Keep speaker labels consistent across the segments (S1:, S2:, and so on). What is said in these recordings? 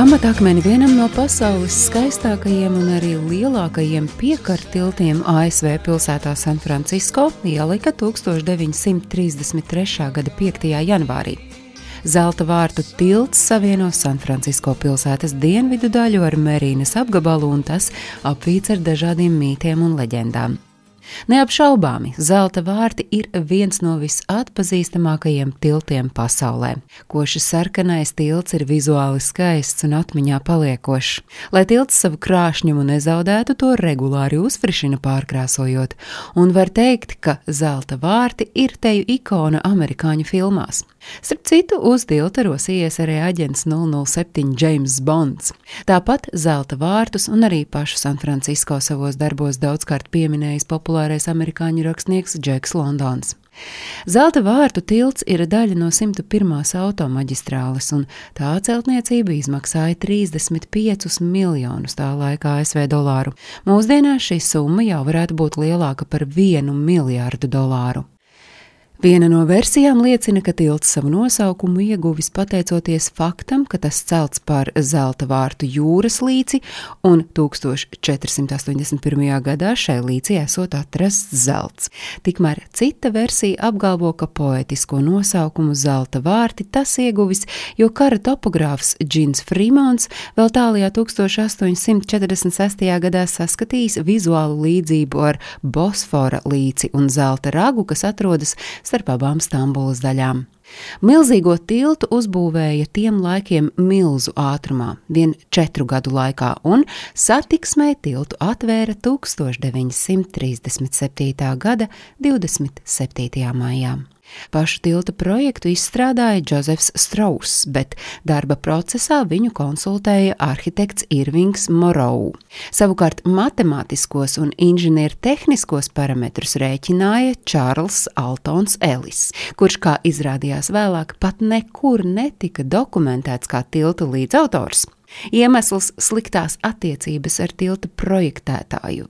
S1: Pamatakmeni vienam no pasaules skaistākajiem un arī lielākajiem piekartiltiem ASV pilsētā San Francisco ielika 1933. gada 5. janvārī. Zelta vārtu tilts savieno San Francisco pilsētas dienvidu daļu ar Merīnas apgabalu, un tas apvīts ar dažādiem mītiem un leģendām. Neapšaubāmi, zelta vārti ir viens no visatpazīstamākajiem tiltiem pasaulē. Košs sarkanais tilts ir vizuāli skaists un atmiņā paliekošs. Lai tilts savu krāšņumu nezaudētu, to regulāri uzfrišina pārkrāsojot, un var teikt, ka zelta vārti ir teju ikona amerikāņu filmās. Starp citu, uz tilta rosījies arī aģents 007 James Bonds. Tāpat zelta vārtus un arī pašu San Francisco savos darbos daudzkārt pieminējis populārais amerikāņu rakstnieks Džeks Londons. Zelta vārtu tilts ir daļa no 101. automaģistrāles, un tā celtniecība izmaksāja 35 miljonus tā laika ASV dolāru. Mūsdienās šī summa jau varētu būt lielāka par vienu miljārdu dolāru. Viena no versijām liecina, ka tilts savu nosaukumu ieguvis pateicoties faktam, ka tas celts par zelta vārtu jūras līci, un 1481. gadā šai līcī esot atrasts zelts. Tikmēr cita versija apgalvo, ka poetisko nosaukumu zelta vārti tas ieguvis, jo kara topogrāfs Džins Frimons vēl tālajā 1846. gadā saskatījis vizuālu līdzību ar Bosfora līci un zelta ragu, kas atrodas starp abām Stambulas daļām. Milzīgo tiltu uzbūvēja tiem laikiem milzu ātrumā, vien četru gadu laikā, un satiksmē tiltu atvēra 1937. gada 27. maijā. Pašu tilta projektu izstrādāja Džozefs Strauss, bet darba procesā viņu konsultēja arhitekts Irvings Morou. Savukārt matemātiskos un inženiertehniskos parametrus rēķināja Čārls Altons Ellis, kurš, kā izrādījās vēlāk, pat nekur netika dokumentēts kā tilta līdzautors. Iemesls - sliktās attiecības ar tilta projektētāju.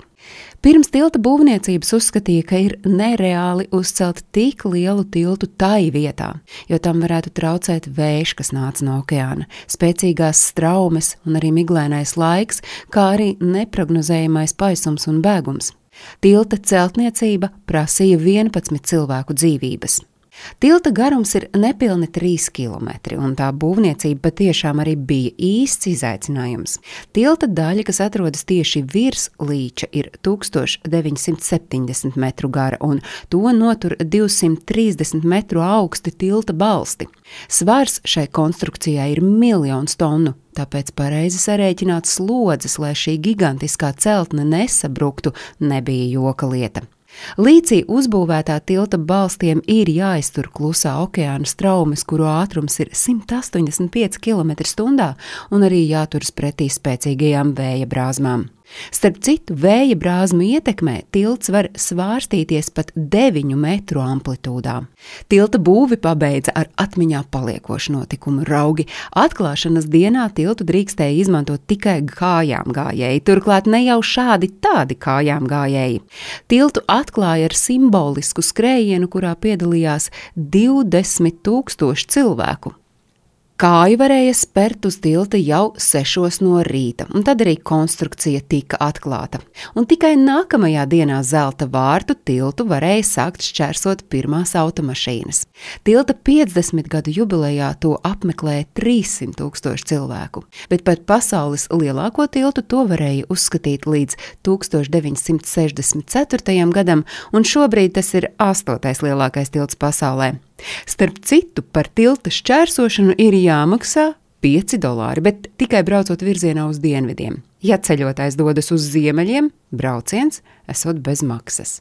S1: Pirms tilta būvniecības uzskatīja, ka ir nereāli uzcelt tik lielu tiltu tai vietā, jo tam varētu traucēt vējš, kas nāca no okeāna, spēcīgās straumes un arī miglainais laiks, kā arī neprognozējamais paisums un bēgums. Tilta celtniecība prasīja 11 cilvēku dzīvības. Tilta garums ir nepilni 3 km, un tā būvniecība patiešām arī bija īsts izaicinājums. Tilta daļa, kas atrodas tieši virs līča, ir 1970 metru gara, un to notur 230 metru augsti tilta balsti. Svars šai konstrukcijai ir miljons tonu. Tāpēc pareizi sarēķināt slodzes, lai šī gigantiskā celtne nesabruktu, nebija joka lieta. Līcī uzbūvētā tilta balstiem ir jāiztur klusā okeāna straumes, kuru ātrums ir 185 km/h, un arī jāturas pretī spēcīgajām vēja brāzmām. Starp citu, vēja brāzmu ietekmē tilts var svārstīties pat 9 metru amplitūdā. Tilta būvi pabeidza ar atmiņā paliekošu notikumu raugi. Atklāšanas dienā tiltu drīkstēja izmantot tikai kājām gājēji, turklāt ne jau šādi tādi kājām gājēji. Tiltu atklāja ar simbolisku skrējienu, kurā piedalījās 20 tūkstoši cilvēku. Kāju varēja spērt uz tilta jau 6 no rīta, un tad arī konstrukcija tika atklāta. Un tikai nākamajā dienā zelta vārtu tiltu varēja sākt šķērsot pirmās automašīnas. Tilta 50 gadu jubilejā to apmeklēja 300 tūkstoši cilvēku, bet pat pasaules lielāko tiltu to varēja uzskatīt līdz 1964. gadam, un šobrīd tas ir astotais lielākais tilts pasaulē. Starp citu, par tilta šķērsošanu ir jāmaksā 5 dolāri, bet tikai braucot virzienā uz dienvidiem. Ja ceļotājs dodas uz ziemeļiem, brauciens esot bez maksas.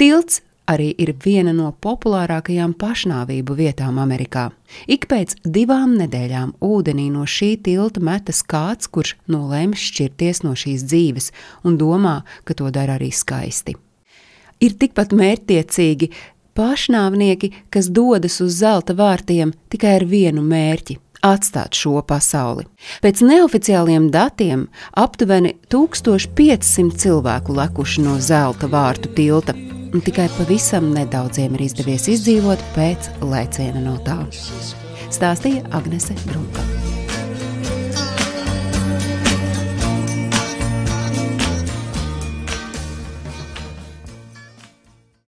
S1: Tilts arī ir viena no populārākajām pašnāvību vietām Amerikā. Ik pēc divām nedēļām ūdenī no šī tilta metas kāds, kurš nolēma šķirties no šīs dzīves un domā, ka to dara arī skaisti. Ir tikpat mērķtiecīgi pašnāvnieki, kas dodas uz zelta vārtiem tikai ar vienu mērķi atstāt šo pasauli. Pēc neoficiāliem datiem aptuveni 1500 cilvēku lekuši no zelta vārtu tilta, un tikai pavisam nedaudziem ir izdevies izdzīvot pēc lēciena no tā. Stāstīja Agnese Brunka.